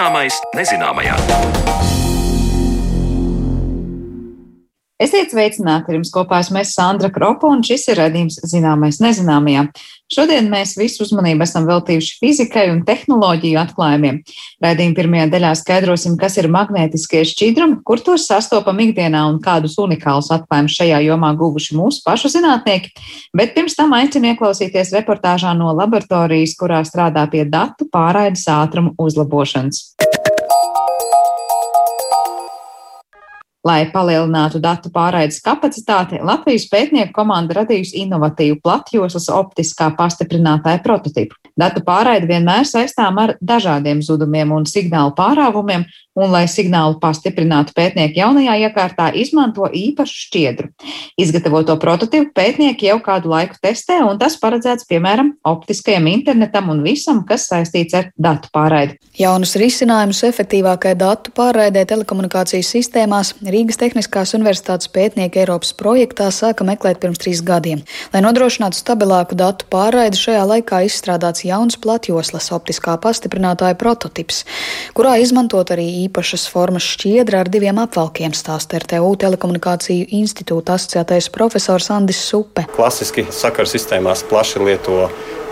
Zināmais nezināmajā. Esiet sveicināti! Ar jums kopā esmu Sandra Kropa, un šis ir redzījums Zināmais nezināmajā. Šodien mēs visu uzmanību esam veltījuši fizikai un tehnoloģiju atklājumiem. Redzījuma pirmajā daļā skaidrosim, kas ir magnētiskie šķidrumi, kur tos sastopam ikdienā un kādus unikālus atklājumus šajā jomā guvuši mūsu pašu zinātnieki. Bet pirms tam aicinu ieklausīties reportāžā no laboratorijas, kurā strādā pie datu pārraides ātruma uzlabošanas. Lai palielinātu datu pārraides kapacitāti, Latvijas pētnieku komanda radījusi inovatīvu platjoslas optiskā pastiprinātāja prototipu. Datu pārraide vienmēr saistām ar dažādiem zudumiem un signālu pārāvumiem, un, lai signālu pastiprinātu, pētnieki jaunajā iekārtā izmanto īpašu šķiedru. Izgatavoto prototipu pētnieki jau kādu laiku testē, un tas paredzēts piemēram optiskajam internetam un visam, kas saistīts ar datu pārraidi. Jaunus risinājumus efektīvākai datu pārraidē telekomunikācijas sistēmās Rīgas Tehniskās Universitātes pētnieki Eiropas projektā sāka meklēt pirms trīs gadiem. Lai nodrošinātu stabilāku datu pārraidi, šajā laikā izstrādāts jauns platjoslas optiskā pastiprinātāja prototips, kurā izmantot arī īpašas formas šķiedra ar diviem apvalkiem, stāsta RTU telekomunikāciju institūta asociētais profesors Andis Supe. Klasiski sakaru sistēmās plaši lieto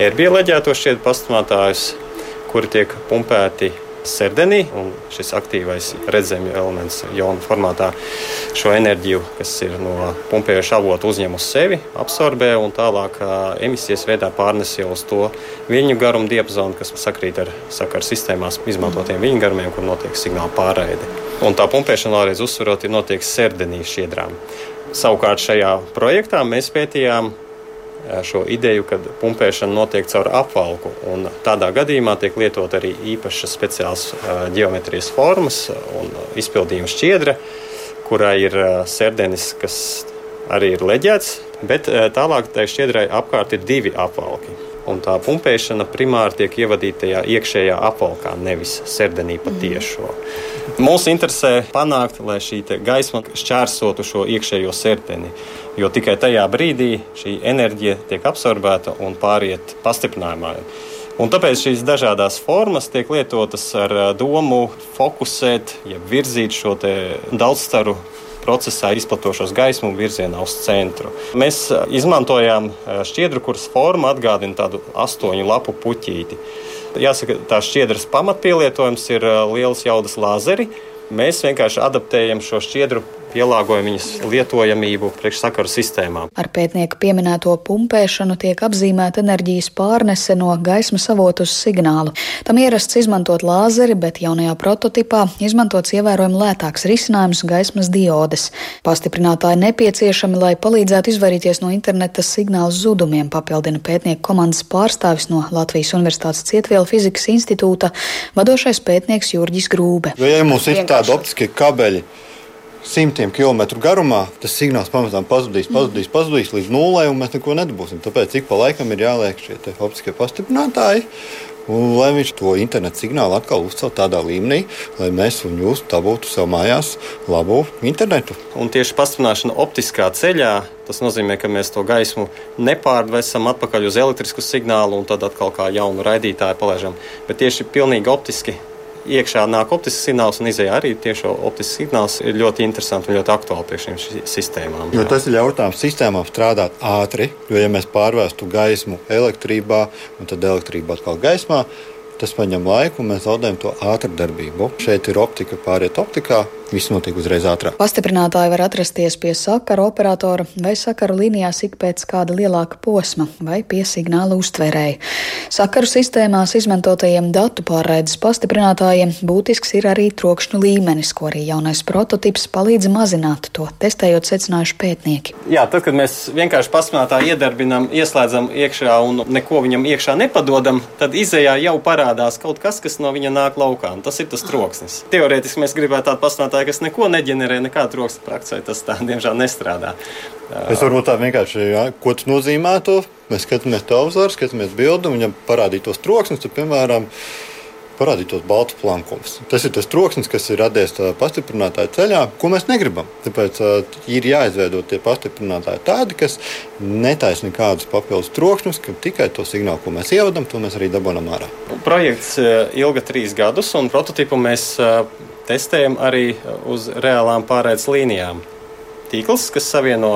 ērbieleģēto šķiedru pastiprinātājus, kuri tiek pumpēti serdenī, un šis aktīvais redzamais elements jona formātā šo enerģiju, kas ir no pumpējoša avota, uzņem uz sevi, absorbē un tālāk emisijas veidā pārnes jau uz to viļņu garumu diapazonu, kas sakrīt ar sakaru sistēmās izmantotiem viļņu garumiem, kur notiek signāla pārraide. Un tā pumpēšana vēlreiz uzsverot, ir notiek serdenī šķiedrām. Savukārt šajā projektā mēs pētījām šo ideju, ka pumpēšana notiek caur apvalku. Tādā gadījumā tiek lietot arī īpašas speciālas geometrijas formas un izpildījuma šķiedra, kurā ir sērdenis, kas arī ir leģēts, bet tālāk tai šķiedrai apkārt ir divi apvalki. Un tā pumpēšana primāri tiek ievadīta tajā iekšējā apvalkā, nevis serdenī patiešo. Mūs interesē panākt, lai šī gaisma šķērsotu šo iekšējo sērteni jo tikai tajā brīdī šī enerģija tiek absorbēta un pāriet pastiprinājumā. Un tāpēc šīs dažādas formas tiek lietotas ar domu fokusēt, ja virzīt šo daudzstaru procesā izplatošos gaismu virzienā uz centru. Mēs izmantojām šķiedru, kuras forma atgādina tādu astoņu lapu puķīti. Jāsaka, tā šķiedras pamatpielietojums ir liels jaudas lāzeri. Mēs vienkārši adaptējam šo šķiedru pielāgoja viņas lietojamību priekšsakaru sistēmām. Ar pētnieku pieminēto pumpēšanu tiek apzīmēta enerģijas pārnese no gaismas avotu uz signālu. Tam ierasts izmantot lāzeri, bet jaunajā prototipā izmantots ievērojami lētāks risinājums - gaismas diodes. Pastiprinātāji nepieciešami, lai palīdzētu izvairīties no interneta signālu zudumiem, papildina pētnieku komandas pārstāvis no Latvijas Universitātes Cietvielu fizikas institūta, vadošais pētnieks Jurģis Grūbe. Vai ja mums ir tādi optiskie kabeļi? Simtiem kilometru garumā, tas signāls pamazām pazudīs, pazudīs, pazudīs līdz nulē, un mēs neko nedabūsim. Tāpēc ik pa laikam ir jāliek šie optiskie pastiprinātāji. Un, lai viņš to internetu signālu atkal uzcelt tādā līmenī, lai mēs un jūs dabūtu sev mājās labu internetu. Un tieši pastiprināšana optiskā ceļā, tas nozīmē, ka mēs to gaismu nepārvesam atpakaļ uz elektrisku signālu un tad atkal kā jaunu raidītāju palaidām. Bet tieši pilnīgi optiski iekšā nāk optisks signāls un izējā arī tieši optisks signāls ir ļoti interesants un ļoti aktuāls priekš šīm sistēmām. Jo tas ļauj tām sistēmām strādāt ātri, jo ja mēs pārvērstu gaismu elektrībā un tad elektrību atkal gaismā, tas paņem laiku un mēs zaudējam to ātrdarbību. Šeit ir optika pāriet optikā, Viss notiek uzreiz ātrāk. Pastiprinātāji var atrasties pie sakaru operatora vai sakaru līnijās ik pēc kāda lielāka posma vai pie signāla uztvērēja. Sakaru sistēmās izmantotajiem datu pārraides pastiprinātājiem būtisks ir arī trokšņu līmenis, ko arī jaunais prototyps palīdz mazināt. To testējot secinājuši pētnieki. Jā, tad, kad mēs vienkārši pastiprinātāju iedarbinām, ieslēdzam iekšā un neko viņam iekšā nepadodam, tad izējā jau parādās kaut kas, kas no viņa nāk laukā. Tas ir tas troksnis. Teorētiski mēs gribētu tādu pastiprinātāju ražotāji, kas neko neģenerē, nekādu troksni praksē, tas tā diemžēl nestrādā. Es varu tā vienkārši, jā, ko tas nozīmētu. Mēs skatāmies uzvaru, skatāmies bildi, un ja parādītos troksnis, tad, piemēram, parādītos balts plankums. Tas ir tas troksnis, kas ir radies pastiprinātāja ceļā, ko mēs negribam. Tāpēc uh, ir jāizveido tie pastiprinātāji tādi, kas netaisa nekādus papildus trokšņus, ka tikai to signālu, ko mēs ievadam, to mēs arī dabūjam ārā. Projekts ilga trīs gadus, un prototipu mēs testējam arī uz reālām pārēdes līnijām. Tīkls, kas savieno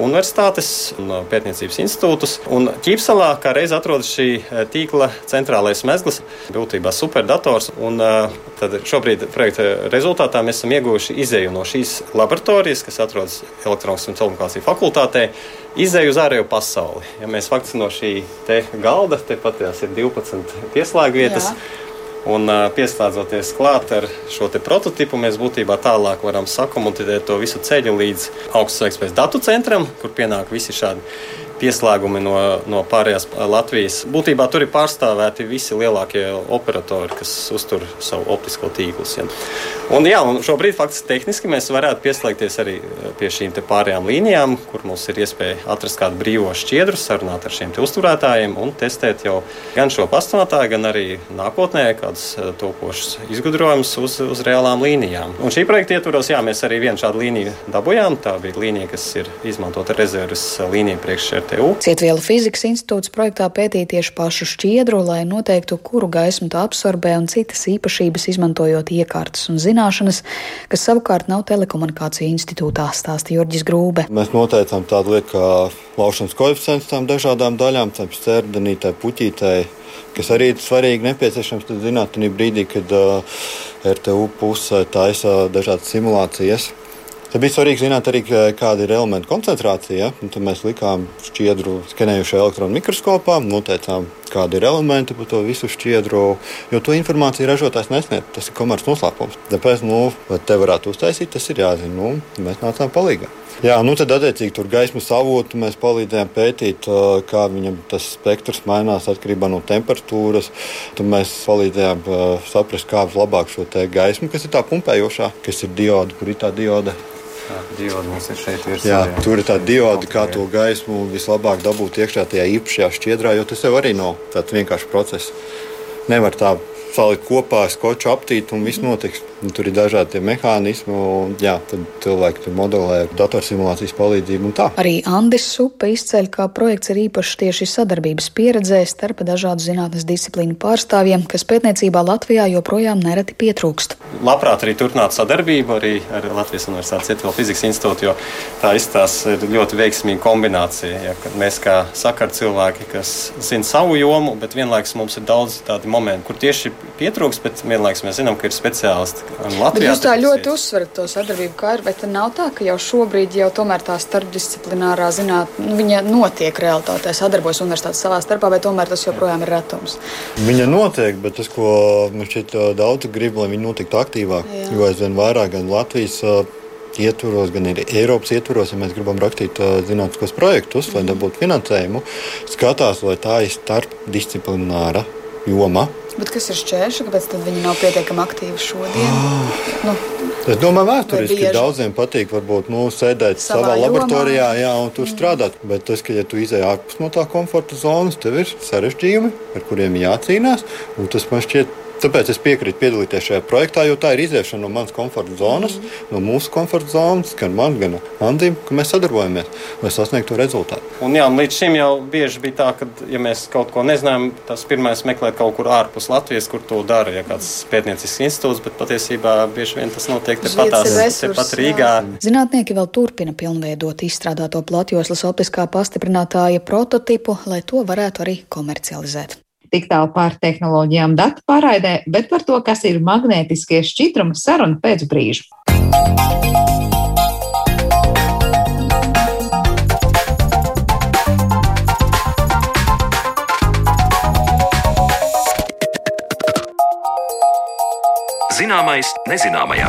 universitātes un pētniecības institūtus. Un Ķīpsalā kā reiz atrodas šī tīkla centrālais mezgls, būtībā superdators. Un, tad šobrīd projekta rezultātā mēs esam ieguvuši izēju no šīs laboratorijas, kas atrodas elektronikas un telekomunikāciju fakultātē. Izēju uz ārējo pasauli. Ja mēs faktiski no šī galda, tepat tās ir 12 pieslēgvietas. Jā Un pieslēdzoties klāt ar šo prototipu, mēs būtībā tālāk varam sakomunicēt to visu ceļu līdz spējas datu centram, kur pienāk visi šādi pieslēgumi no, no pārējās Latvijas. Būtībā tur ir pārstāvēti visi lielākie operatori, kas uztur savu optisko tīklu. Ja. Un, jā, un šobrīd faktiski tehniski mēs varētu pieslēgties arī eh, pie šīm pārējām līnijām, kur mums ir iespēja atrast kādu brīvo šķiedru, sarunāt ar šiem uzturētājiem un testēt jau gan šo pastāvātāju, gan arī nākotnē kādus eh, topošus izgudrojumus uz, uz reālām līnijām. Un šī projekta ietvaros, jā, mēs arī vienu šādu līniju dabūjām. Tā bija līnija, kas ir izmantota rezerves līnija priekš RTU. Cietvielu fizikas institūts projektā pētīja tieši pašu šķiedru, lai noteiktu, kuru gaismu tā absorbē un citas īpašības, izmantojot iekārtas un zināšanas, kas savukārt nav telekomunikāciju institūtā, stāsta Jurģis Grūbe. Mēs noteicām tādu lietu kā laušanas koeficients tām dažādām daļām, tam sērdenītē, puķītē, kas arī ir svarīgi nepieciešams zinātnē brīdī, kad uh, RTU pusē taisa dažādas simulācijas. Tad bija svarīgi zināt arī, kāda ir elementu koncentrācija. Ja? Tad mēs likām šķiedru skenējušajā elektronu mikroskopā, noteicām, kādi ir elementi par to visu šķiedru, jo to informāciju ražotājs nesniedz. Tas ir komerces noslēpums. Tāpēc, nu, lai te varētu uztaisīt, tas ir jāzina. Nu, mēs nācām palīdzīgā. Jā, nu tad, attiecīgi, tur gaismas avotu mēs palīdzējām pētīt, kā viņam tas spektrs mainās atkarībā no temperatūras. Tad mēs palīdzējām saprast, kā labāk šo gaismu, kas ir tā pumpējošā, kas ir dioda, kur ir tā dioda Dioda mums ir šeit virsū. Jā, jā. Tur ir tā dioda, kā to gaismu vislabāk dabūt iekšā tajā īpašajā šķiedrā, jo tas jau arī nav tāds vienkāršs process. Nevar tā salikt kopā, skoču aptīt un viss notiks. Un tur ir dažādi mehānismi, un jā, tad cilvēki tur modelē ar datorsimulācijas palīdzību. Arī Andis Supa izceļ, ka projekts ir īpašs tieši sadarbības pieredzē starp dažādu zinātnes disciplīnu pārstāvjiem, kas pētniecībā Latvijā joprojām nereti pietrūkst. Labprāt arī turpināt sadarbību arī ar Latvijas Universitātes Cietvila fizikas institūtu, jo tā izstāsta ir ļoti veiksmīga kombinācija. Ja, mēs kā sakar cilvēki, kas zina savu jomu, bet vienlaikus mums ir daudz tādu momentu, kur tieši pietrūkst, bet vienlaikus mēs zinām, ka ir speciālisti Latvijā. Jūs tā ļoti uzsverat to sadarbību, kā ir, bet nav tā, ka jau šobrīd jau tomēr tā starpdisciplinārā zinātne, nu, viņa notiek realitātē, sadarbojas universitātes savā starpā, bet tomēr tas joprojām ir retums. Viņa notiek, bet tas, ko man šķiet daudz grib, lai viņa notiktu aktīvāk, Jā. jo aizvien vairāk gan Latvijas ietvaros, gan arī Eiropas ietvaros, ja mēs gribam rakstīt uh, zinātniskos projektus, mm. lai dabūtu finansējumu, skatās, lai tā ir starpdisciplināra joma. Bet kas ir šķēršļi? Kāpēc viņi nav pietiekami aktīvi šodien? Oh. Nu, es domāju, vēsturiski daudziem patīk varbūt, nu, sēdēt savā, savā laboratorijā jā, un tur mm. strādāt. Bet tas, ka ja tu izēj ārpus no tā komforta zonas, tev ir sarežģījumi, ar kuriem jācīnās. Tas man šķiet Tāpēc es piekrītu piedalīties šajā projektā, jo tā ir iziešana no manas komforta zonas, mm. no mūsu komforta zonas, gan man, gan Andim, ka mēs sadarbojamies, lai sasniegtu rezultātu. Un, jā, un līdz šim jau bieži bija tā, ka, ja mēs kaut ko nezinām, tas pirmais meklēt kaut kur ārpus Latvijas, kur to dara, ja kāds pētniecisks institūts, bet patiesībā bieži vien tas notiek tepatās, tepat Rīgā. Jā. Zinātnieki vēl turpina pilnveidot izstrādāto platjoslas optiskā pastiprinātāja prototipu, lai to varētu arī komercializēt tik tālu par tehnoloģijām datu pārraidē, bet par to, kas ir magnētiskie šķidrumi, saruna pēc brīža. Zināmais nezināmajā.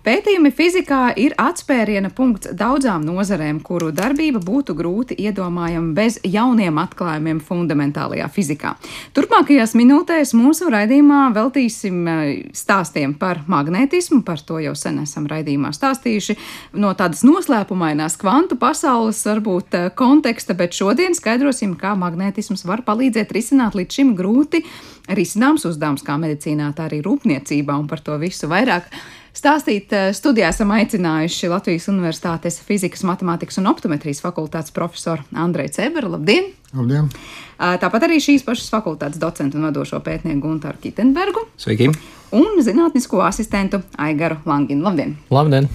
Pētījumi fizikā ir atspēriena punkts daudzām nozarēm, kuru darbība būtu grūti iedomājama bez jauniem atklājumiem fundamentālajā fizikā. Turpmākajās minūtēs mūsu raidījumā veltīsim eh, stāstiem par magnētismu, par to jau sen esam raidījumā stāstījuši, no tādas noslēpumainās kvantu pasaules varbūt eh, konteksta, bet šodien skaidrosim, kā magnētisms var palīdzēt risināt līdz šim grūti risināms uzdevums kā medicīnā, tā arī rūpniecībā un par to visu vairāk. Stāstīt eh, studijā esam aicinājuši Latvijas Universitātes fizikas, matemātikas un optometrijas fakultātes profesoru Andreju Ceberu. Labdien! Labdien! Eh, tāpat arī šīs pašas fakultātes docentu un vadošo pētnieku Guntāru Kitenbergu. Sveiki! Un zinātnisko asistentu Aigaru Langinu. Labdien! Labdien!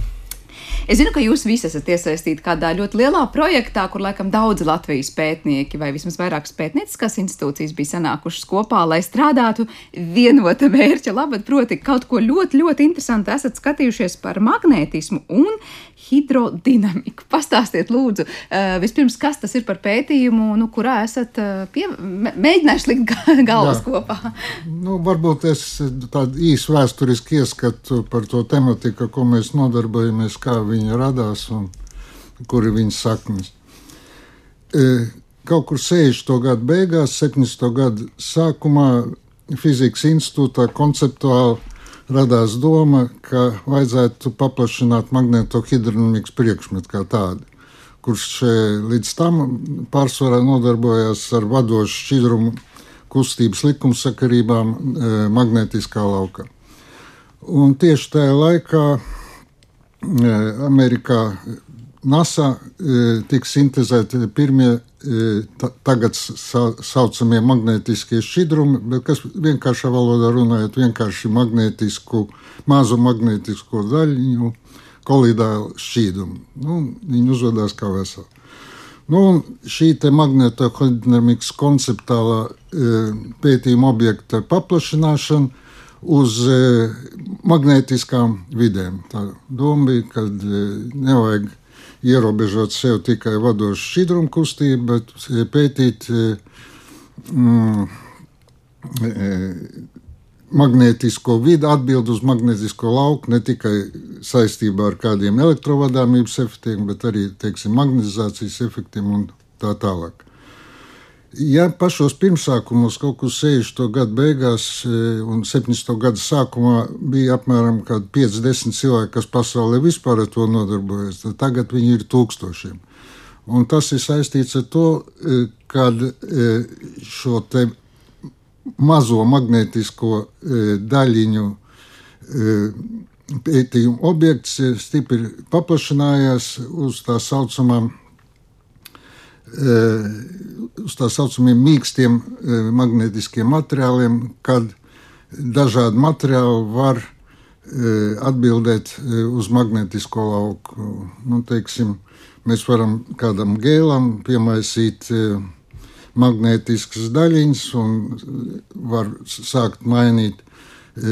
Es zinu, ka jūs visi esat iesaistīti kādā ļoti lielā projektā, kur laikam daudzi Latvijas pētnieki vai vismaz vairākas pētnieciskās institūcijas bija sanākušas kopā, lai strādātu vienota mērķa labad, proti kaut ko ļoti, ļoti interesantu esat skatījušies par magnētismu un hidrodinamiku. Pastāstiet, lūdzu, uh, vispirms, kas tas ir par pētījumu, nu, kurā esat uh, pie, mēģinājuši likt galvas Jā. kopā. Nu, varbūt es tādu īsu vēsturisku ieskatu par to tematiku, ko mēs nodarbojamies, kā viņa radās un kur ir viņas saknes. E, kaut kur 60. gadu beigās, 70. gadu sākumā Fizikas institūtā konceptuāli radās doma, ka vajadzētu paplašināt magnetohidrodinamikas priekšmetu kā tādu, kurš līdz tam pārsvarā nodarbojās ar vadošu šķidrumu kustības likumsakarībām e, magnetiskā laukā. Un tieši tajā laikā e, Amerikā NASA e, tika sintēzēti pirmie tagad saucamie magnētiskie šķidrumi, kas vienkāršā valodā runājot, vienkārši magnētisku, mazu magnētisko daļiņu kolidālu šķīdumu. Nu, viņi uzvedās kā veseli. Nu, šī magnetohidramikas konceptuālā e, pētījuma objekta paplašināšana uz e, magnētiskām vidēm. Tā doma bija, ka e, nevajag ierobežot sev tikai vadošu šķidrumu kustību, bet pētīt mm, magnētisko vidi, atbild uz magnētisko lauku ne tikai saistībā ar kādiem elektrovadāmības efektiem, bet arī teiksim, magnetizācijas efektiem un tā tālāk. Ja pašos pirmsākumos, kaut kur 60. gada beigās e, un 70. gada sākumā bija apmēram 50 cilvēki, kas pasaulē vispār ar to nodarbojas, tad tagad viņi ir tūkstošiem. Un tas ir saistīts ar to, e, kad e, šo mazo magnētisko daļiņu pētījumu objekts stipri paplašinājās uz tā saucamām uz tā saucamiem mīkstiem magnetiskiem materiāliem, kad dažādi materiāli var atbildēt uz magnetisko lauku. Nu, teiksim, mēs varam kādam gēlam piemaisīt magnētiskas daļiņas un var sākt mainīt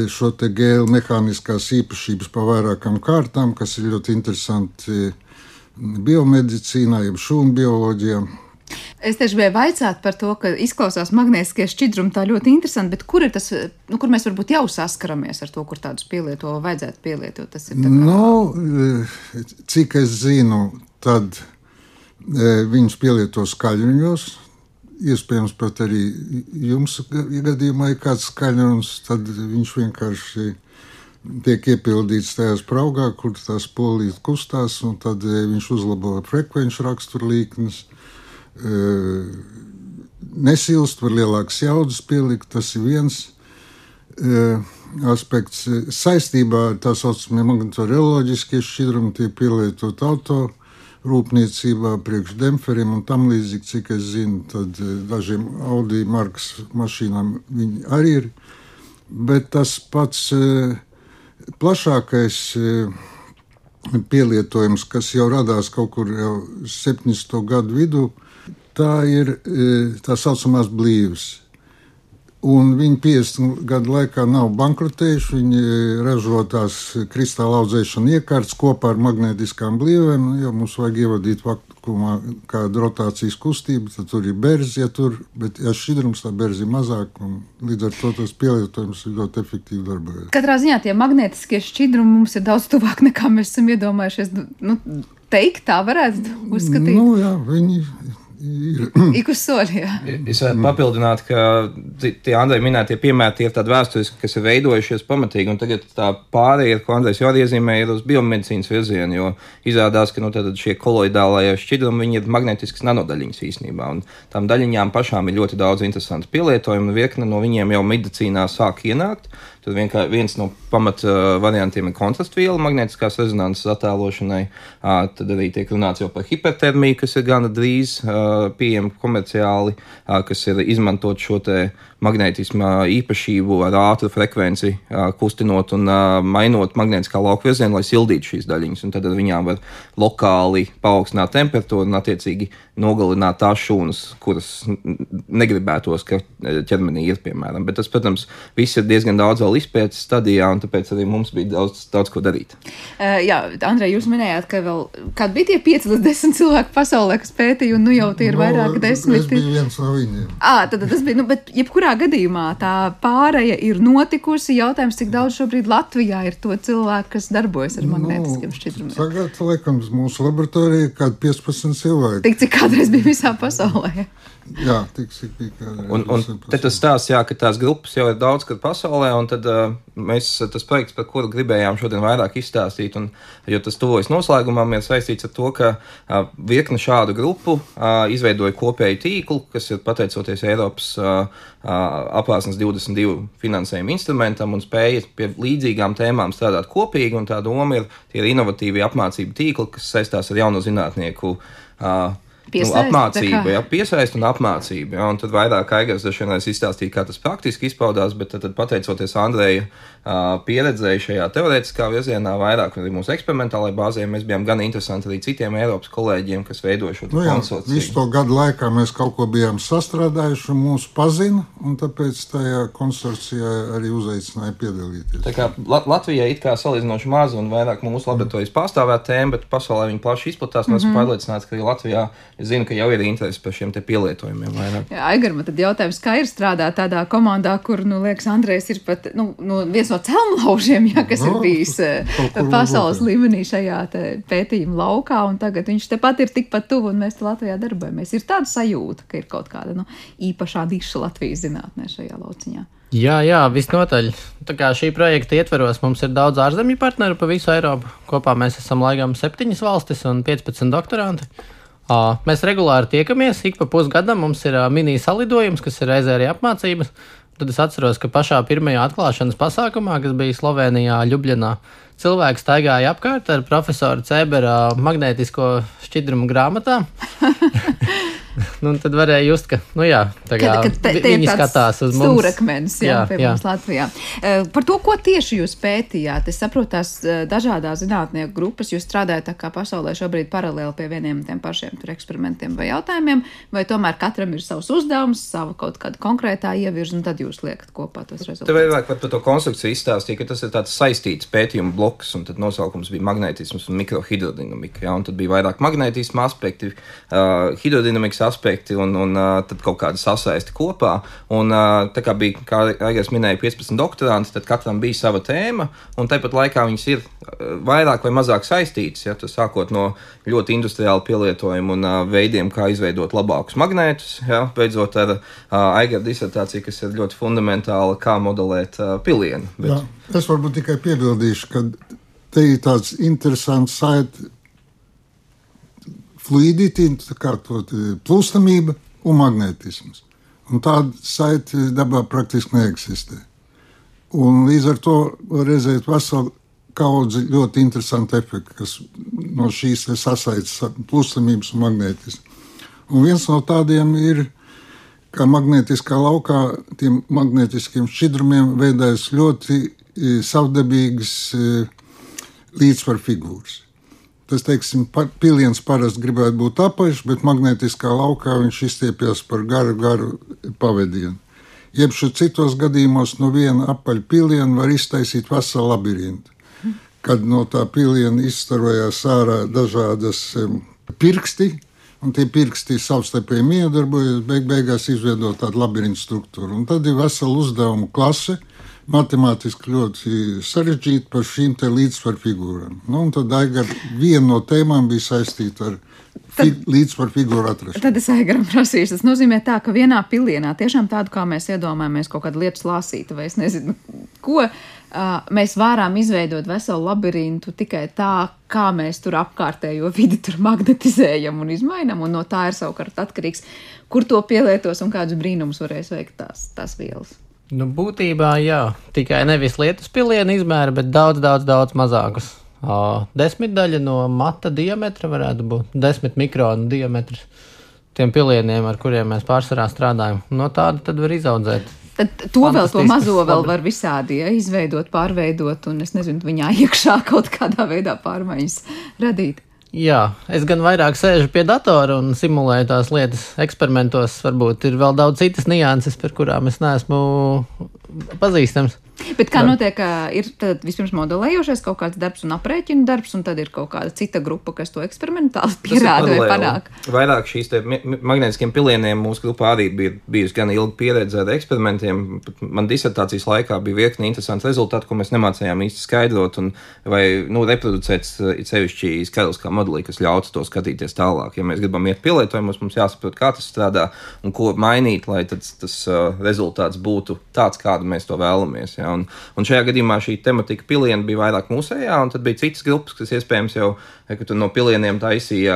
šo gēlu mehāniskās īpašības pa vairākām kārtām, kas ir ļoti interesanti biomedicīnā, jeb šūnu bioloģijā. Es tieši biju vaicāt par to, ka izklausās magnētiskie šķidrumi tā ļoti interesanti, bet kur ir tas, nu, kur mēs varbūt jau saskaramies ar to, kur tādus pielieto, vajadzētu pielietot? Tas ir kā... nu, cik es zinu, tad e, viņus pielieto skaļruņos. Iespējams, pat arī jums gadījumā ir kāds skaļrunis, tad viņš vienkārši tiek iepildīts tajā spraugā, kur tās polijas kustās, un tad e, viņš uzlabo frekvenču raksturlīknes. E, nesilst, var lielākas jaudas pielikt. Tas ir viens e, aspekts. Saistībā ar tā saucamiem magnetoroloģiskiem šķidrumiem tiek pielietot auto rūpniecībā, priekš demperiem un tam līdzīgi, cik es zinu, tad dažiem Audi markas mašīnām viņi arī ir. Bet tas pats uh, plašākais e, pielietojums, kas jau radās kaut kur jau 70. gadu vidū, tā ir e, tā saucamās blīvas. Un viņi 50 gadu laikā nav bankrotējuši. Viņi ražo tās kristāla audzēšana iekārtas kopā ar magnētiskām blīvēm. Jo mums vajag ievadīt vakumā kādu rotācijas kustību, tad tur ir berzi, ja tur, bet ja šķidrums tā berzi ir mazāk, līdz ar to tas pielietojums ir ļoti efektīvi darbojas. Katrā ziņā tie magnētiskie šķidrumi mums ir daudz tuvāk nekā mēs esam iedomājušies. Nu, teikt, tā varētu uzskatīt. Nu, jā, viņi. Ik uz soļa. Es varu papildināt, ka tie Andrei minētie piemēri tie ir tādi vēsturiski, kas ir veidojušies pamatīgi, un tagad tā pārējie, ko Andrejs jau iezīmē, ir uz biomedicīnas virzienu, jo izrādās, ka nu, šie koloidālajie šķidrumi ir magnetiskas nanodaļiņas īstenībā, un tām daļiņām pašām ir ļoti daudz interesantu pielietojumu, un virkne no viņiem jau medicīnā sāk ienākt. Tad viens no pamata uh, variantiem ir kontrastviela magnētiskās rezonanses attēlošanai. Uh, tad arī tiek runāts par hipertermiju, kas ir gana drīz uh, pieejama komerciāli, kas ir izmantot šo magnētismu īpašību ar ātru frekvenci, kustinot un mainot magnētiskā lauka virzienu, lai sildītu šīs daļiņas. Tad ar viņām var lokāli paaugstināt temperatūru un attiecīgi nogalināt tās šūnas, kuras negribētos, ka ķermenī ir, piemēram. Bet tas, protams, viss ir diezgan daudz vēl izpētes stadijā, un tāpēc arī mums bija daudz, daudz ko darīt. Uh, jā, Andrej, jūs minējāt, ka vēl kādi bija tie 5 līdz 10 cilvēki pasaulē, kas pētīja, un nu jau tie ir no, vairāk desmit. Tas bija viens no viņiem. À, tad, tas bija, nu, bet jebkurā gadījumā tā pāreja ir notikusi. Jautājums, cik daudz šobrīd Latvijā ir to cilvēku, kas darbojas ar magnētiskiem nu, šķidrumiem? Tagad, laikam, mūsu laboratorijā ir kādi 15 cilvēki. Tik cik kādreiz bija visā pasaulē. Jā, tik cik bija kādreiz. Un, un te tas stāsts, jā, ka tās grupas jau ir daudz, kad pasaulē, un tad uh, mēs, tas projekts, par kuru gribējām šodien vairāk izstāstīt, un, jo tas tuvojas noslēgumam, ir saistīts ar to, ka uh, virkne šādu grupu uh, izveidoja kopēju tīklu, kas ir pateicoties Eiropas uh, apvārsnes 22 finansējuma instrumentam un spēja pie līdzīgām tēmām strādāt kopīgi. Tā doma ir tie inovatīvi apmācību tīkli, kas saistās ar jauno zinātnieku uh, Piesaist, nu, apmācība, jā, piesaist un apmācība. Jā, un tad vairāk Aigars dažreiz varēs izstāstīt, kā tas praktiski izpaudās, bet tad, tad pateicoties Andreja uh, pieredzēju šajā teorētiskā virzienā, vairāk arī mūsu eksperimentālajā bāzē, mēs bijām gan interesanti arī citiem Eiropas kolēģiem, kas veidoja šo nu, konsorciju. Visu to gadu laikā mēs kaut ko bijām sastrādājuši, un mūs pazina, un tāpēc tajā konsorcijā arī uzaicināja piedalīties. Tā kā Latvijai it kā salīdzinoši maza un vairāk mūsu laboratorijas pārstāvēt tēma, bet pasaulē viņi plaši izplatās, mm -hmm. esmu mhm. pārliecināts, ka arī Latvijā zinu, ka jau ir interesi par šiem pielietojumiem. Vairāk. Jā, Aigarma, tad jautājums, kā ir strādāt tādā komandā, kur, nu, liekas, Andrēs ir pat nu, nu, viens no celmlaužiem, jā, kas no, ir bijis eh, pasaules līmenī šajā pētījuma laukā, un tagad viņš tepat ir tikpat tuvu, un mēs te Latvijā darbojamies. Ir tāda sajūta, ka ir kaut kāda nu, īpašā niša Latvijas zinātnē šajā lauciņā. Jā, jā, visnotaļ. Tā kā šī projekta ietveros mums ir daudz ārzemju partneru pa visu Eiropu. Kopā mēs esam laikam septiņas valstis un 15 doktoranti. Mēs regulāri tiekamies, ik pa pusgadam mums ir mini salidojums, kas ir reizē arī apmācības. Tad es atceros, ka pašā pirmajā atklāšanas pasākumā, kas bija Slovenijā, Ljubljanā, cilvēks staigāja apkārt ar profesoru Cēbera magnētisko šķidrumu grāmatām. nu, tad varēja just, ka nu, jā, kā, kad, kad te, viņi skatās uz mums. Stūrakmenis jā, jā, pie jā. mums Latvijā. Uh, par to, ko tieši jūs pētījāt, es saprotu tās uh, dažādās zinātnieku grupas, jūs strādājat tā kā pasaulē šobrīd paralēli pie vieniem tiem pašiem eksperimentiem vai jautājumiem, vai tomēr katram ir savs uzdevums, sava kaut kāda konkrētā ievirza, un tad jūs liekat kopā tos rezultātus. Te vairāk par to konstrukciju izstāstīja, ka tas ir tāds saistīts pētījuma bloks, un tad nosaukums bija magnētisms un mikrohidrodinamika, jā, un tad bija vairāk magnētisma aspekti, uh, hidrodinamikas aspekti un, un tad kaut kāda sasaisti kopā. Un, tā kā bija, kā Aigars minēja, 15 doktoranti, tad katram bija sava tēma, un tāpat laikā viņas ir vairāk vai mazāk saistītas. Ja, sākot no ļoti industriāla pielietojuma un veidiem, kā izveidot labākus magnētus, ja, beidzot ar Aigara disertāciju, kas ir ļoti fundamentāla, kā modelēt pilienu. Bet... Jā, es varbūt tikai piebildīšu, ka te ir tāds interesants saiti fluiditāte, kā to plūstamība un magnetisms. Un tāda saite dabā praktiski neeksistē. Un līdz ar to var redzēt veselu kaudzi ļoti interesantu efektu, kas no šīs sasaites plūstamības un magnetismu. Un viens no tādiem ir, ka magnetiskā laukā tiem magnetiskiem šķidrumiem veidojas ļoti e, savdabīgas e, līdzsvaru figūras. Tas, teiksim, piliens parasti gribētu būt apaļš, bet magnetiskā laukā viņš izstiepjas par garu, garu pavadienu. Jeb citos gadījumos no viena apaļa piliena var iztaisīt veselu labirintu. Kad no tā piliena izstarojās ārā dažādas pirksti, un tie pirksti savstarpēji miedarbojas, beig beigās izveidot tādu labirintu struktūru. Un tad ir vesela uzdevumu klase, matemātiski ļoti sarežģīta par šīm līdzsvaru figūrām. Nu, tad Aigar, viena no tēmām bija saistīta ar līdzsvaru figūru atrašanu. Tad es aigaram prasīšu. Tas nozīmē tā, ka vienā pilienā tiešām tādu, kā mēs iedomājamies, kaut kādu lietu slāsītu vai es nezinu, ko uh, mēs varam izveidot veselu labirintu tikai tā, kā mēs tur apkārtējo vidi tur magnetizējam un izmainam, un no tā ir savukārt atkarīgs, kur to pielietos un kādus brīnumus varēs veikt tās, tās vielas. Nu, būtībā jā, tikai nevis lietus pilienu izmēra, bet daudz, daudz, daudz mazākus Desmitdaļa no mata diametra varētu būt desmit mikronu diametrs tiem pilieniem, ar kuriem mēs pārsvarā strādājam. No tāda tad var izaudzēt. Tad to vēl, to mazo vēl var visādi ja, izveidot, pārveidot, un es nezinu, viņā iekšā kaut kādā veidā pārmaiņas radīt. Jā, es gan vairāk sēžu pie datora un simulēju tās lietas eksperimentos. Varbūt ir vēl daudz citas nianses, par kurām es neesmu pazīstams. Bet kā notiek, ir vispirms modelējošais kaut kāds darbs un aprēķinu darbs, un tad ir kaut kāda cita grupa, kas to eksperimentāli pierāda vai panāk? Vairāk šīs magnētiskiem pilieniem mūsu grupā arī bija bijusi gan ilga pieredze ar eksperimentiem. Man disertācijas laikā bija virkni interesanti rezultāti, ko mēs nemācījām īsti skaidrot un vai nu, reproducēt sevišķi skaidrs kā modelī, kas ļautu to skatīties tālāk. Ja mēs gribam iet pielietojumos, mums jāsaprot, kā tas strādā un ko mainīt, lai tas, tas uh, rezultāts būtu tāds, kādu mēs to vēlamies. Ja? Un, un šajā gadījumā šī tematika piliena bija vairāk mūsējā, un tad bija citas grupas, kas iespējams jau no pilieniem taisīja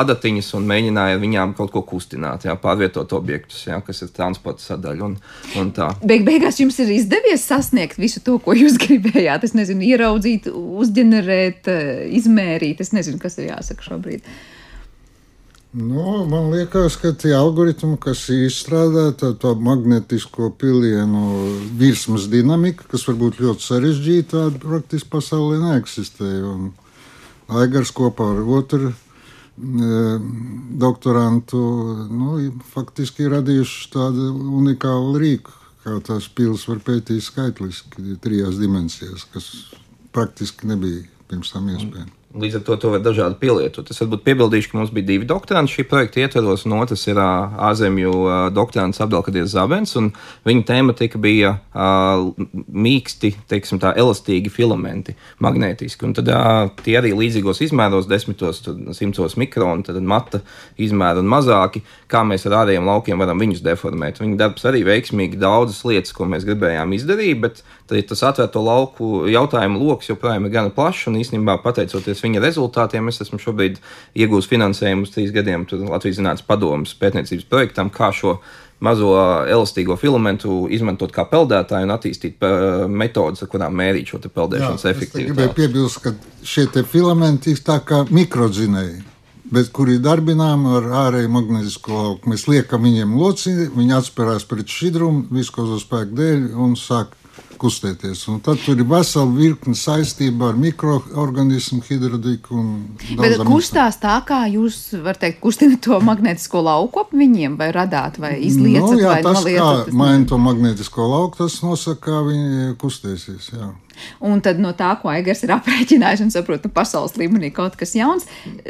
adatiņas un mēģināja viņām kaut ko kustināt, jā, pārvietot objektus, jā, kas ir transporta sadaļa. Un, un tā. Beig beigās jums ir izdevies sasniegt visu to, ko jūs gribējāt. Es nezinu, ieraudzīt, uzģenerēt, izmērīt. Es nezinu, kas ir jāsaka šobrīd. Nu, man liekas, ka tie algoritmi, kas izstrādāta to magnetisko pilienu virsmas dinamika, kas var būt ļoti sarežģīta, tāda praktiski pasaulē neeksistē. Un Aigars kopā ar otru e, doktorantu nu, faktiski ir radījuši tādu unikālu rīku, kā tās pilas var pētīt skaitliski trijās dimensijās, kas praktiski nebija pirms tam iespējams. Līdz ar to to var dažādi pielietot. Es varbūt piebildīšu, ka mums bija divi doktoranti šī projekta ietvaros, un otrs ir ārzemju doktorants Abdelkadies Zabens, un viņa tematika bija uh, mīksti, teiksim tā, elastīgi filamenti, magnētiski. Un tad uh, tie arī līdzīgos izmēros, desmitos, simtos mikronu, tad mata izmēri un mazāki, kā mēs ar ārējiem laukiem varam viņus deformēt. Viņa darbs arī veiksmīgi daudzas lietas, ko mēs gribējām izdarīt, bet tas atvērto lauku jautājumu lokus joprojām ir gana plašs, un īstenībā pateicoties pēc viņa rezultātiem es esmu šobrīd iegūst finansējumu uz trīs gadiem Latvijas Zinātnes padomus pētniecības projektam, kā šo mazo elastīgo filamentu izmantot kā peldētāju un attīstīt metodus, ar kurām mērīt šo peldēšanas efektivitāti. Es gribēju piebilst, ka šie filamenti ir tā kā mikrodzinēji. Bet kuri darbinām ar ārēju magnētisko lauku. Mēs liekam viņiem locīti, viņi atspērās pret šķidrumu, viskozo spēku dēļ un sāk kustēties. Un tad tur ir vesela virkne saistība ar mikroorganismu, hidrodiku. Bet kustās tā, kā jūs, var teikt, kustināt to magnētisko lauku ap viņiem, vai radāt, vai izliecat, nu, jā, vai tas, noliecat. Kā maina to magnētisko lauku, tas nosaka, kā viņi kustēsies. Jā. Un tad no tā, ko Aigars ir aprēķinājis un saprot, nu, pasaules līmenī kaut kas jauns,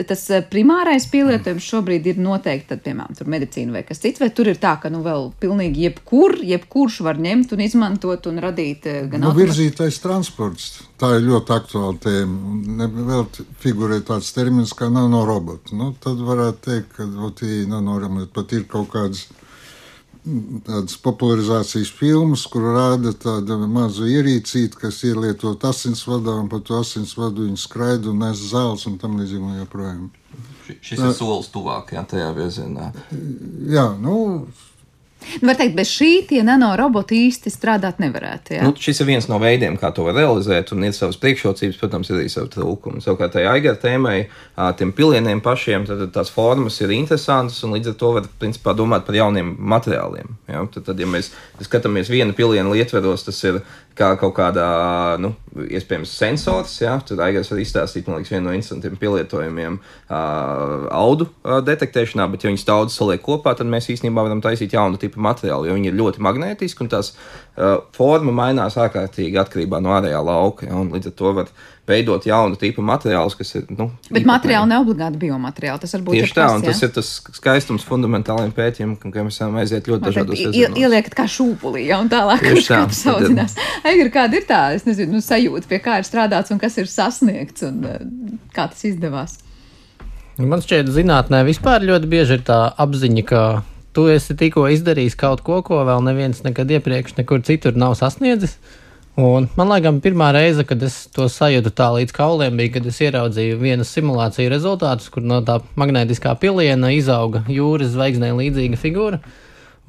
tas eh, primārais pielietojums šobrīd ir noteikti, tad, piemēram, medicīna vai kas cits, vai tur ir tā, ka, nu, vēl pilnīgi jebkur, jebkurš var ņemt un izmantot un radīt eh, gan nu, virzītais transports. Tā ir ļoti aktuāla tēma. Vēl figurē tāds termins kā nanoroboti. Nu, tad varētu teikt, ka tie nanoroboti pat ir kaut kāds tādas popularizācijas filmas, kur rāda tādu mazu ierīcīti, kas ielietot asinsvadā, un pa to asinsvadu viņi skraida un nes zāles un tam līdzīgi joprojām. Šis Tā, ir solis tuvāk, jā, tajā virzienā. Jā, nu, Nu, var teikt, bez šī tie nanoroboti īsti strādāt nevarētu. Ja? Nu, šis ir viens no veidiem, kā to realizēt, un ir savas priekšrocības, protams, ir arī savi trūkumi. Savukārt, tai aigara tēmai, tiem pilieniem pašiem, tad tās formas ir interesantas, un līdz ar to var principā domāt par jauniem materiāliem. Ja? Tad, tad, ja mēs skatāmies viena piliena ietveros, tas ir kā kaut kādā, nu, iespējams, sensors. Ja? Tur Aigars var izstāstīt, man liekas, vienu no instantiem pielietojumiem uh, audu uh, detektēšanā, bet, ja viņas daudz saliek kopā, tad mēs īstenībā varam taisīt jaunu tipu materiālu, jo viņi ir ļoti magnētiski un tās forma mainās ārkārtīgi atkarībā no ārējā lauka. Ja? Līdz ar to var veidot jaunu tipu materiālus, kas ir. Nu, Bet materiāli ne obligāti biomateriāli. Tas var būt tieši tā, un tas ir tas skaistums fundamentāliem pētījumiem, ka mēs varam aiziet ļoti dažādos veidos. Ieliekat kā šūpulī, ja, un tālāk viņš tā saudzinās. Aigar, kāda ir tā, es nezinu, nu, sajūta, pie kā ir strādāts un kas ir sasniegts, un eh, kā tas izdevās? Man šķiet, zinātnē vispār ļoti bieži ir tā apziņa, ka tu esi tikko izdarījis kaut ko, ko vēl neviens nekad iepriekš nekur citur nav sasniedzis. Un man liekas, pirmā reize, kad es to sajūtu tā līdz kauliem, bija, kad es ieraudzīju vienas simulāciju rezultātus, kur no tā magnētiskā piliena izauga jūras zvaigznē līdzīga figūra.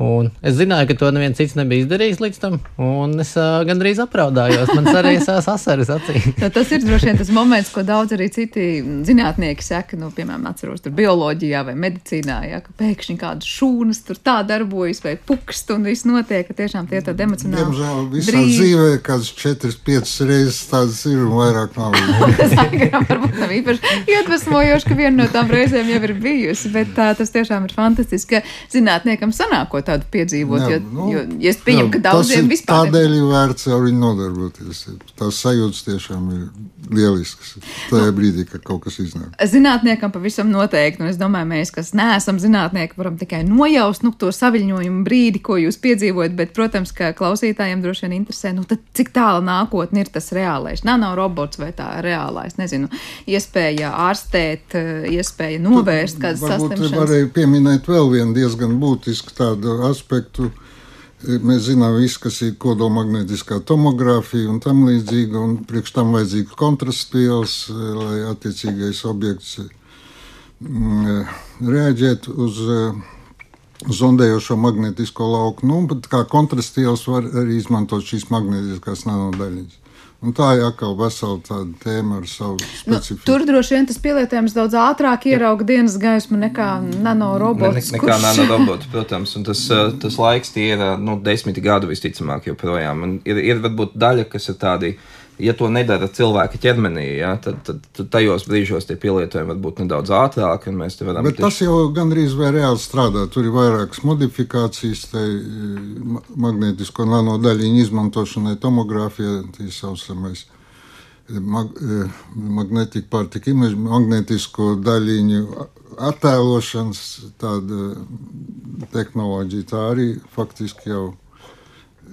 Un es zināju, ka to neviens cits nebija izdarījis līdz tam, un es uh, gandrīz apraudājos. Man arī sās asaras acīs. nu, tas ir droši vien tas moments, ko daudz arī citi zinātnieki saka, nu, piemēram, atceros tur bioloģijā vai medicīnā, ja, ka pēkšņi kādas šūnas tur tā darbojas vai pukst un viss notiek, ka tiešām tie ir tādi emocionāli. Diemžēl visā drīz. dzīvē kāds 4-5 reizes tādas ir un vairāk nav. tas varbūt nav īpaši iedvesmojoši, ka viena no tām reizēm jau ir bijusi, bet tā, tas tiešām ir fantastiski, ka zinātniekam sanākot tādu piedzīvot. Jā, jo, nu, jo, es pieņemu, jā, ka daudziem vispār. Tādēļ ir vērts ar viņu nodarboties. Tās sajūtas tiešām ir lieliskas. Tajā brīdī, kad kaut kas iznāk. Zinātniekam pavisam noteikti, un es domāju, mēs, kas neesam zinātnieki, varam tikai nojaust nu, to saviņojumu brīdi, ko jūs piedzīvojat. Bet, protams, ka klausītājiem droši vien interesē, nu, cik tālu nākotnē ir tas reālais. Nanorobots vai tā reālais, nezinu, iespēja ārstēt, iespēja novērst kādas saslimšanas. Varēja pieminēt vēl vienu diezgan būtisku tādu aspektu. Mēs zinām, visu, kas ir kodolmagnētiskā tomogrāfija un tam līdzīga, un priekš tam vajadzīga kontrastspieles, lai attiecīgais objekts mm, reaģētu uz zondējošo magnētisko lauku. Nu, kā kontrastspieles var arī izmantot šīs magnētiskās nanodaļiņas. Un tā ir atkal vesela tāda tēma ar savu nu, specifiku. Nu, tur droši vien tas pielietojums daudz ātrāk ierauga dienas gaismu nekā nanorobots. Ne, ne, nekā nanorobots, protams, un tas, eh, tas laiks tie ir nu, desmiti gadu visticamāk joprojām. Un ir, ir varbūt daļa, kas ir tādi ja to nedara cilvēka ķermenī, ja, tad, tad, tad tajos brīžos tie pielietojumi var būt nedaudz ātrāki. Bet tieši... tas jau gandrīz vai reāli strādā. Tur ir vairākas modifikācijas, tai magnētisko nanodaļiņu izmantošanai, tomogrāfijā, tā saucamais. Mag, magnetic particle image, magnētisko daļiņu attēlošanas tāda tehnoloģija, tā arī faktiski jau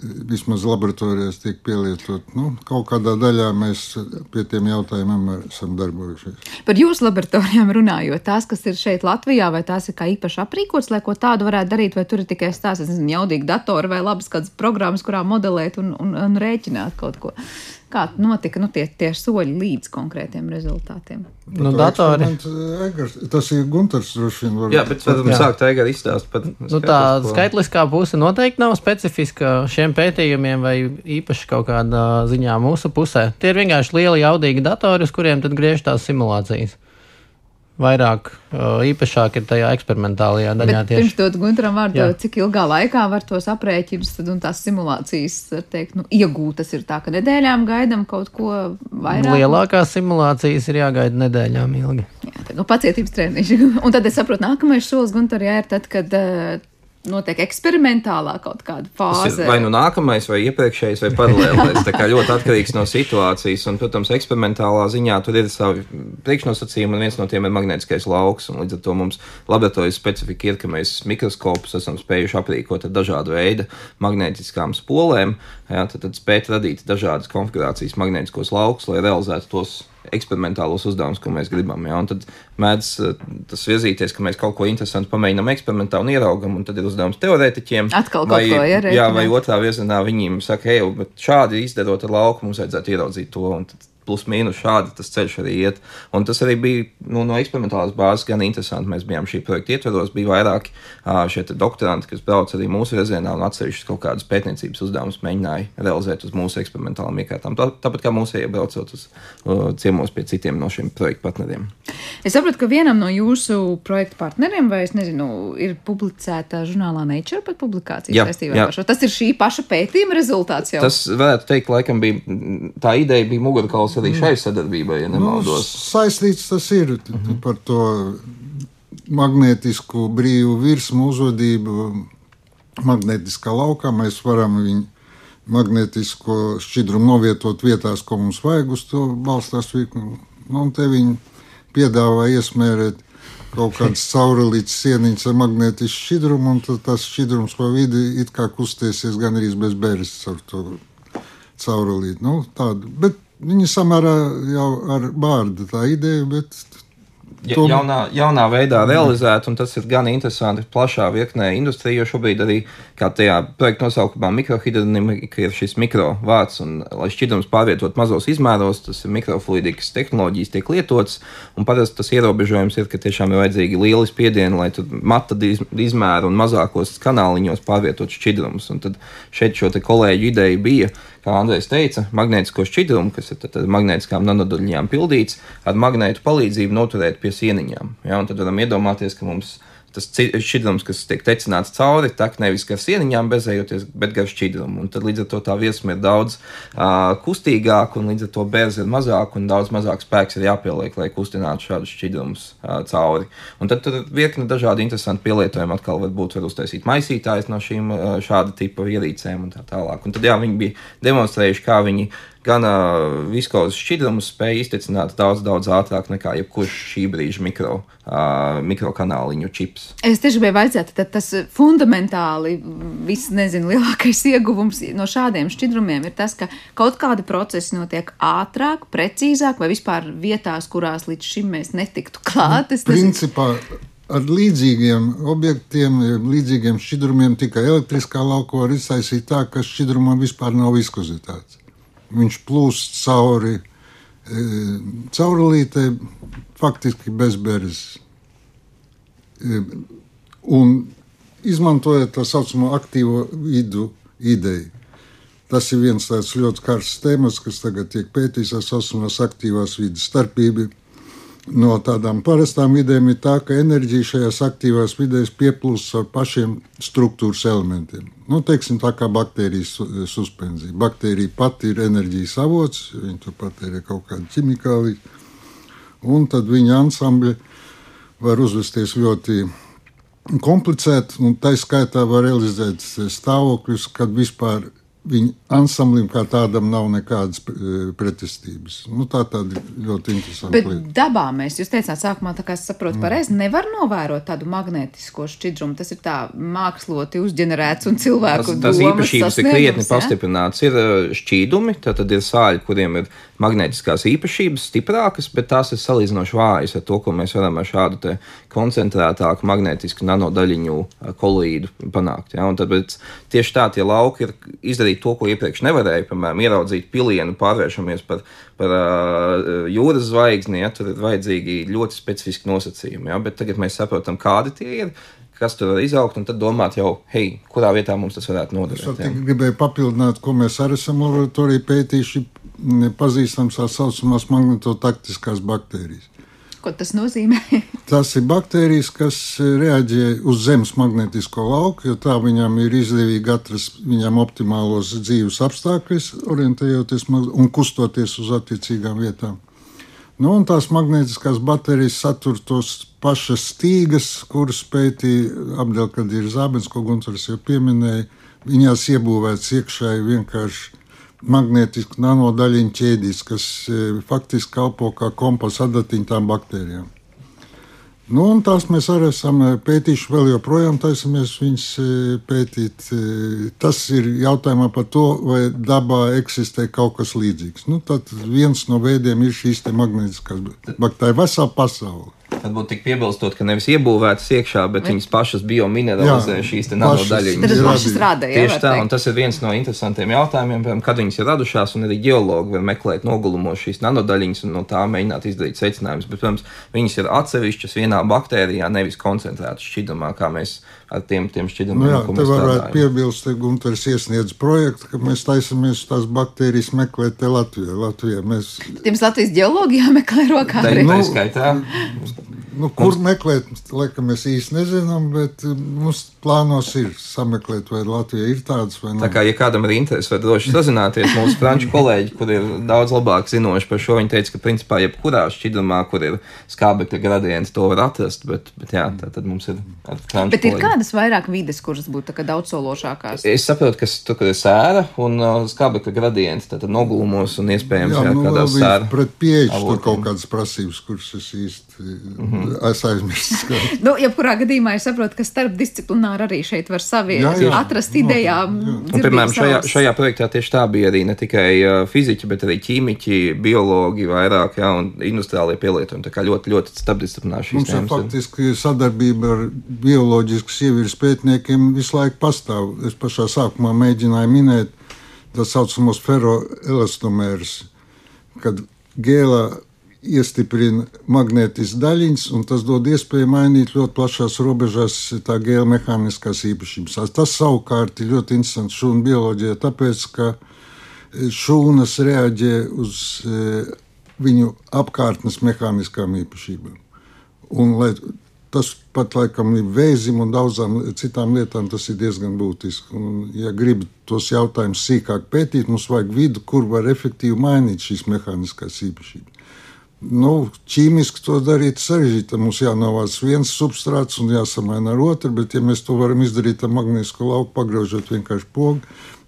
vismaz laboratorijās tiek pielietot. Nu, kaut kādā daļā mēs pie tiem jautājumiem esam darbojušies. Par jūsu laboratorijām runājot, tās, kas ir šeit Latvijā, vai tās ir kā īpaši aprīkots, lai ko tādu varētu darīt, vai tur ir tikai stāsts, nezinu, jaudīgi datori vai labas kādas programmas, kurā modelēt un, un, un rēķināt kaut ko. Kā notika nu, tie, tie soļi līdz konkrētiem rezultātiem? Nu, datori. Egars, tas ir Gunārs. Jā, bet varam sākt Egars izstāst par nu, tā skaitliskā puse noteikti nav specifiska šiem pētījumiem vai īpaši kaut kādā ziņā mūsu pusē. Tie ir vienkārši lieli jaudīgi datori, uz kuriem tad griež tās simulācijas vairāk īpašāk ir tajā eksperimentālajā daļā. Bet pirms dot Gunteram vārdu, cik ilgā laikā var tos aprēķinus un tās simulācijas teikt, nu, iegūt? Tas ir tā, ka nedēļām gaidām kaut ko vairāk. Lielākās simulācijas ir jāgaida nedēļām ilgi. Jā, tā, nu, pacietības treniņš. un tad es saprotu, nākamais solis Gunter, jā, ir tad, kad notiek eksperimentālā kaut kāda fāze. Vai nu nākamais, vai iepriekšējais, vai paralēlais. Tā kā ļoti atkarīgs no situācijas. Un, protams, eksperimentālā ziņā tur ir savi priekšnosacījumi, un viens no tiem ir magnētiskais lauks. Līdz ar to mums laboratorijas specifika ir, ka mēs mikroskopus esam spējuši aprīkot ar dažādu veidu magnētiskām spolēm. Jā, tad, tad spēt radīt dažādas konfigurācijas magnētiskos laukus, lai realizētu tos eksperimentālos uzdevumus, ko mēs gribam. Ja? Un tad mēdz eh, tas virzīties, ka mēs kaut ko interesantu pamēģinām eksperimentā un ieraugam, un tad ir uzdevums teorētiķiem. Atkal vai, kaut ko ierēķināt. Jā, vai otrā virzienā viņiem saka, hei, bet šādi izdarot ar lauku mums vajadzētu ieraudzīt to. Un tad plus mīnus šādi tas ceļš arī iet. Un tas arī bija nu, no eksperimentālās bāzes gan interesanti. Mēs bijām šī projekta ietveros, bija vairāki šie doktoranti, kas brauc arī mūsu virzienā un atsevišķus kaut kādus pētniecības uzdevumus mēģināja realizēt uz mūsu eksperimentālām iekārtām. Tā, tāpat kā mūsu iebraucot uz uh, ciemos pie citiem no šiem projektu partneriem. Es saprotu, ka vienam no jūsu projektu partneriem, vai es nezinu, ir publicēta žurnālā Nature pat publikācija saistībā ar šo. Tas ir šī paša pētījuma rezultāts jau. Tas varētu teikt, laikam bija tā ideja bija mugurkauls arī šai sadarbībai, ja nemaldos. Nu, saistīts tas ir mm -hmm. par to magnētisku brīvu virsmu uzvedību. Magnētiskā laukā mēs varam viņu magnētisko šķidrumu novietot vietās, ko mums vajag, uz to balstās. Nu, un te viņi piedāvā iesmērēt kaut kādas caurulītas sieniņas ar magnētisku šķidrumu, un tas šķidrums pa vidi it kā kustēsies gan arī bez bērres ar to caurulīti. Nu, tādu. Bet viņi samērā jau ar bārdu tā ideja, bet to... jaunā, jaunā veidā realizēt, un tas ir gan interesanti plašā virknē industrija, jo šobrīd arī, kā tajā projekta nosaukumā, mikrohidrodinamika ir šis mikro vārds, un lai šķidrums pārvietot mazos izmēros, tas ir mikrofluidikas tehnoloģijas tiek lietots, un parasti tas ierobežojums ir, ka tiešām ir vajadzīgi lieli spiedieni, lai tur mata izmēru un mazākos kanāliņos pārvietot šķidrumus, un tad šeit šo te kolēģu ideja bija, kā Andrejs teica, magnētisko šķidrumu, kas ir tad, magnētiskām nanodaļiņām pildīts, ar magnētu palīdzību noturēt pie sieniņām. Ja? Tad varam iedomāties, ka mums ir tas šķidrums, kas tiek tecināts cauri, tak nevis gar sieniņām bezējoties, bet gar šķidrumu. Un tad līdz ar to tā viesma ir daudz uh, kustīgāka, un līdz ar to bērns ir mazāk, un daudz mazāk spēks ir jāpieliek, lai kustinātu šādus šķidrumus uh, cauri. Un tad tur virkne dažādi interesanti pielietojumi atkal var būt, var uztaisīt maisītājs no šīm uh, šāda tipa ierīcēm un tā tālāk. Un tad jā, viņi bija demonstrējuši, kā viņi gan uh, viskozes šķidrumus spēja iztecināt daudz, daudz ātrāk nekā jebkurš šī brīža mikro, uh, mikrokanāliņu čips. Es tieši gribēju vaicāt, tad tas fundamentāli viss, nezinu, lielākais ieguvums no šādiem šķidrumiem ir tas, ka kaut kādi procesi notiek ātrāk, precīzāk vai vispār vietās, kurās līdz šim mēs netiktu klāt. Es Principā, ar līdzīgiem objektiem, līdzīgiem šķidrumiem, tikai elektriskā lauko var iztaisīt tā, ka šķidrumam vispār nav viskozitātes viņš plūst cauri e, caurulītei, faktiski bez beres. E, un izmantojot tā saucamo aktīvo vidu ideju. Tas ir viens tāds ļoti karsts temats, kas tagad tiek pētīts, tā saucamās aktīvās vidas starpība no tādām parastām vidēm ir tā, ka enerģija šajās aktīvās vidēs pieplūst ar pašiem struktūras elementiem. Nu, teiksim, tā kā baktērijas suspenzija. Baktērija pati ir enerģijas avots, viņa tur patērē kaut kādu ķimikāliju, un tad viņa ansambļi var uzvesties ļoti komplicēti, un tā skaitā var realizēt stāvokļus, kad vispār viņa ansamblim kā tādam nav nekādas e, pretestības. Nu, tā tāda ļoti interesanta Bet lieta. dabā mēs, jūs teicāt, sākumā, tā kā es saprotu mm. pareizi, nevar novērot tādu magnētisko šķidrumu. Tas ir tā māksloti uzģenerēts un cilvēku tas, tas īpašības ir krietni ja? pastiprināts. Ir e, šķīdumi, tad ir sāļi, kuriem ir magnētiskās īpašības stiprākas, bet tās ir salīdzinoši vājas ar to, ko mēs varam ar šādu koncentrētāku magnētisku nanodaļiņu e, kolīdu panākt. Ja? Un tad tieši tā tie lauki ir izdarīti izdarīt to, ko iepriekš nevarēja. Piemēram, ieraudzīt pilienu, pārvēršamies par, par uh, jūras zvaigzni. Ja, tur ir vajadzīgi ļoti specifiski nosacījumi. Ja, bet tagad mēs saprotam, kādi tie ir. Kas tur var izaugt, un tad domāt, jau, hei, kurā vietā mums tas varētu noderēt. Es gribēju papildināt, ko mēs arī esam laboratorijā pētījuši. Pazīstams tā saucamās magnetotaktiskās baktērijas. Ko tas nozīmē? tas ir baktērijas, kas reaģē uz Zemes magnetisko lauku, jo tā viņam ir izdevīgi atrast viņam optimālos dzīves apstākļus, orientējoties un kustoties uz attiecīgām vietām. Nu, tās magnētiskās baterijas satur tos pašas stīgas, kuras pētīja Abdelkadir Zābens, ko Gunārs jau pieminēja. Viņās iebūvēts iekšēji vienkārši magnētisku nanodaļiņu ķēdīs, kas e, faktiski kalpo kā kompas adatiņu tām baktērijām. Nu, tās mēs arī esam e, pētījuši, vēl joprojām taisamies viņas e, pētīt. Tas ir jautājumā par to, vai dabā eksistē kaut kas līdzīgs. Nu, tad viens no veidiem ir šīs magnētiskās baktērijas, vesela pasaule. Varbūt tik piebilstot, ka nevis iebūvētas iekšā, bet viņas pašas biomineralizē šīs nanodaļiņas. Tad tas pašas rada, Tieši tā, un tas ir viens no interesantiem jautājumiem, piemēram, kad viņas ir radušās, un arī geologi var meklēt nogulumos šīs nanodaļiņas un no tā mēģināt izdarīt secinājumus. Bet, protams, viņas ir atsevišķas vienā baktērijā, nevis koncentrētas šķidrumā, kā mēs ar tiem, tiem šķidrumiem. Nu jā, te varētu piebilst, ka Gunteris iesniedz projektu, ka mēs taisamies tās baktērijas meklēt te Latvijā. Latvijā mēs... Tiems Latvijas ģeologi jāmeklē rokā. Tā ir nu, skaitā. Nu, kur mums... meklēt, laikam mēs īsti nezinām, bet uh, mums plānos ir sameklēt, vai Latvija ir tādas vai nē. Tā kā, ja kādam ir interesi, var droši sazināties. Mūsu franču kolēģi, kur ir daudz labāk zinoši par šo, viņi teica, ka principā jebkurā šķidrumā, kur ir skābekļa gradients, to var atrast, bet, bet jā, tā tad mums ir franču Bet ir kolēģi. kādas vairāk vides, kuras būtu daudz sološākās? Es saprotu, ka tur, ir sēra un uh, skābekļa gradients, tad nogulumos un iespējams, jā, jā nu, kādās sēra. Pret pieeju tur kaut kādas prasības, kuras es īsti -hmm. es aizmirsu. nu, jebkurā gadījumā es saprotu, ka starpdisciplināri arī šeit var savi jā, jā. atrast un, piemēram, šajā, šajā projektā tieši tā bija arī ne tikai uh, fiziķi, bet arī ķīmiķi, biologi vairāk, jā, un industriālie pielietojumi. Tā kā ļoti, ļoti starpdisciplināri Mums ir faktiski sadarbība ar bioloģiskas ievirs pētniekiem visu laiku pastāv. Es pašā sākumā mēģināju minēt tā saucamos ferroelastomērus, kad gēlā iestiprina magnētiskas daļiņas, un tas dod iespēju mainīt ļoti plašās robežās tā gēla mehāniskās īpašības. Tas savukārt ir ļoti interesants šūnu bioloģijā, tāpēc, ka šūnas reaģē uz e, viņu apkārtnes mehāniskām īpašībām. Un, lai, tas pat laikam ir vēzim un daudzām citām lietām, tas ir diezgan būtiski. Un, ja gribi tos jautājumus sīkāk pētīt, mums vajag vidu, kur var efektīvi mainīt šīs mehāniskās īpašības. Nu, ķīmiski to darīt sarežģīti. Mums jānovāc viens substrāts un jāsamaina ar otru, bet, ja mēs to varam izdarīt ar magnētisko lauku, pagraužot vienkārši pogu,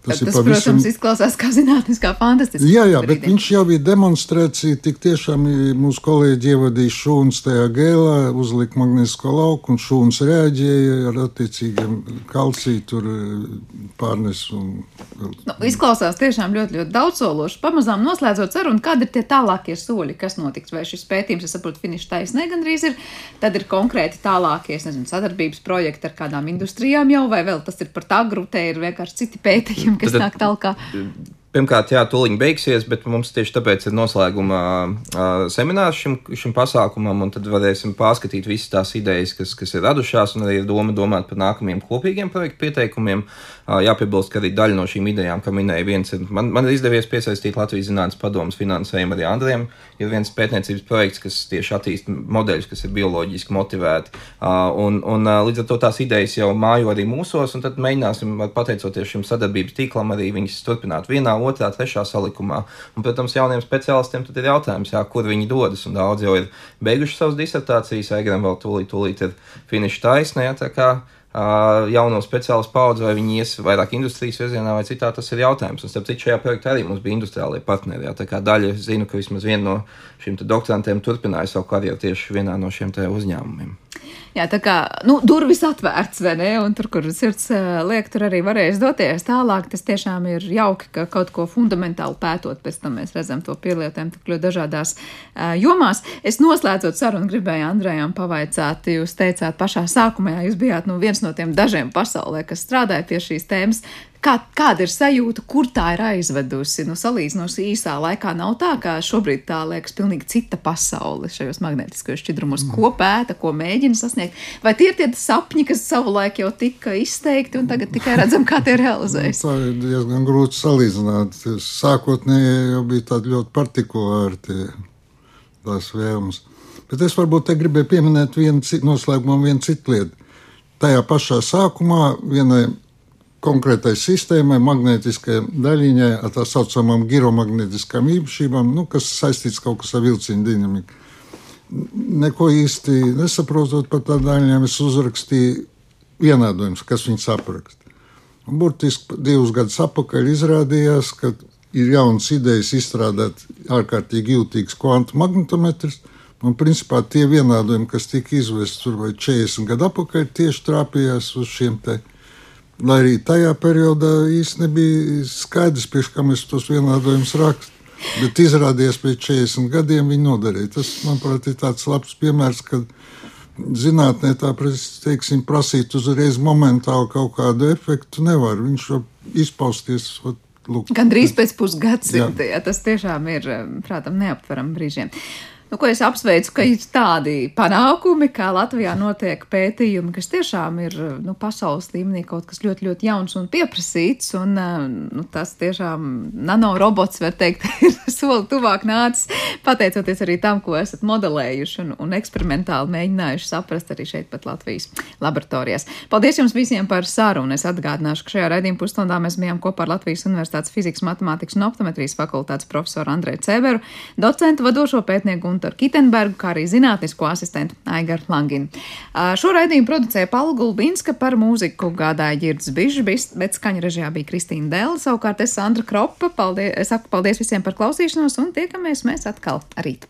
Tas, tas pavisam... protams, izklausās kā zinātniskā fantastiska. Jā, jā, bet viņš jau bija demonstrācija. Tik tiešām mūsu kolēģi ievadīja šūnas tajā gēlā, uzlika magnētisko lauku, un šūnas reaģēja ar attiecīgiem kalciju tur eh, pārnes. Un... Nu, izklausās tiešām ļoti, ļoti daudzsološi. Pamazām noslēdzot sarunu, kādi ir tie tālākie soļi, kas notiks? Vai šis pētījums, es saprotu, finiša taisnē gandrīz ir, tad ir konkrēti tālākie, es nezinu, sadarbības projekti ar kādām industrijām jau, vai vēl tas ir par tā grūtē, ir vienkārši citi pētījumi kas Tad, nāk tālāk. Pirmkārt, jā, tūlīt beigsies, bet mums tieši tāpēc ir noslēguma uh, seminārs šim, šim pasākumam, un tad varēsim pārskatīt visas tās idejas, kas, kas ir radušās, un arī ir doma domāt par nākamajiem kopīgiem projektu pieteikumiem. Uh, jāpiebilst, ka arī daļa no šīm idejām, kā minēja, viens ir, man, man ir izdevies piesaistīt Latvijas Zinātnes padomus finansējumu arī Andriem. Ir viens pētniecības projekts, kas tieši attīst modeļus, kas ir bioloģiski motivēti, un, un līdz ar to tās idejas jau mājo arī mūsos, un tad mēģināsim, pateicoties šim sadarbības tīklam, arī viņas turpināt vienā otrā, trešā salikumā. Un, protams, jauniem speciālistiem tad ir jautājums, jā, kur viņi dodas. Un daudz jau ir beiguši savas disertācijas, Egram vēl tūlīt, tūlīt ir finiša taisnē. Uh, jauno speciālistu paudzi, vai viņi ies vairāk industrijas virzienā vai citā, tas ir jautājums. Un, starp citu, šajā projektā arī mums bija industriālie partneri. Jā, tā kā daļa, zinu, ka vismaz viena no šiem doktorantiem turpināja savu karjeru tieši vienā no šiem uzņēmumiem. Jā, tā kā nu, durvis atvērts, vai ne? Un tur, kur sirds liek, tur arī varēs doties tālāk. Tas tiešām ir jauki, ka kaut ko fundamentāli pētot, pēc tam mēs redzam to pielietojumu tik ļoti dažādās uh, jomās. Es noslēdzot sarunu, gribēju Andrejam pavaicāt, jūs teicāt pašā sākumā, jūs bijāt nu, viens no tiem dažiem pasaulē, kas strādāja pie šīs tēmas. Kā, kāda ir sajūta, kur tā ir aizvedusi? Nu, salīdzinoši īsā laikā nav tā, ka šobrīd tā liekas pilnīgi cita pasaule šajos magnetiskajos šķidrumos. Mm. Ko pēta, ko mēģina sasniegt? Vai tie ir tie sapņi, kas savulaik jau tika izteikti un tagad tikai redzam, kā tie realizējas? Nu, tā ir diezgan grūti salīdzināt. Sākotnēji jau bija tādi ļoti partikulāri tie, tās vēlmes. Bet es varbūt te gribēju pieminēt vienu noslēgumā, vienu citu lietu. Tajā pašā sākumā vienai konkrētai sistēmai, magnētiskai daļiņai, ar tā saucamām giromagnētiskām īpašībām, nu, kas saistīts kaut kas ar vilcienu dinamiku. Neko īsti nesaprotot par tādām daļiņām, es uzrakstīju vienādojumus, kas viņas apraksta. Burtiski divus gadus atpakaļ izrādījās, ka ir jaunas idejas izstrādāt ārkārtīgi jūtīgs kvantu magnetometrs. Un, principā, tie vienādojumi, kas tika izvesti tur vai 40 gadu atpakaļ, tieši trāpījās uz šiem te Lai arī tajā periodā īstenībā nebija skaidrs, pie kā mēs tos vienādojumus rakstām. Bet izrādījās pēc 40 gadiem viņi nodarīja. Tas, manuprāt, ir tāds labs piemērs, kad zinātnē tā teiksim, prasīt uzreiz momentāli kaut kādu efektu nevar. Viņš var izpausties. Lūk, Gan drīz pēc pusgadsimta, ja tas tiešām ir, prātam, neaptveram brīžiem. Nu, ko es apsveicu, ka ir tādi panākumi, kā Latvijā notiek pētījumi, kas tiešām ir nu, pasaules līmenī kaut kas ļoti, ļoti jauns un pieprasīts. Un, nu, tas tiešām nanorobots, var teikt, ir soli tuvāk nācis, pateicoties arī tam, ko esat modelējuši un, un eksperimentāli mēģinājuši saprast arī šeit pat Latvijas laboratorijās. Paldies jums visiem par sarunu. Es atgādināšu, ka šajā raidījuma pusstundā mēs bijām kopā ar Latvijas Universitātes fizikas, matemātikas un optometrijas fakultātes profesoru Andreju Ceberu, docentu vadošo pētnieku un Gunteru Kitenbergu, kā arī zinātnisko asistentu Aigaru Langinu. Šo raidījumu producēja Paula Gulbinska par mūziku gādāja Girds Bižbis, bet skaņa režijā bija Kristīna Dēla, savukārt es Sandra Kropa. Paldies, es saku paldies visiem par klausīšanos un tiekamies mēs atkal rīt.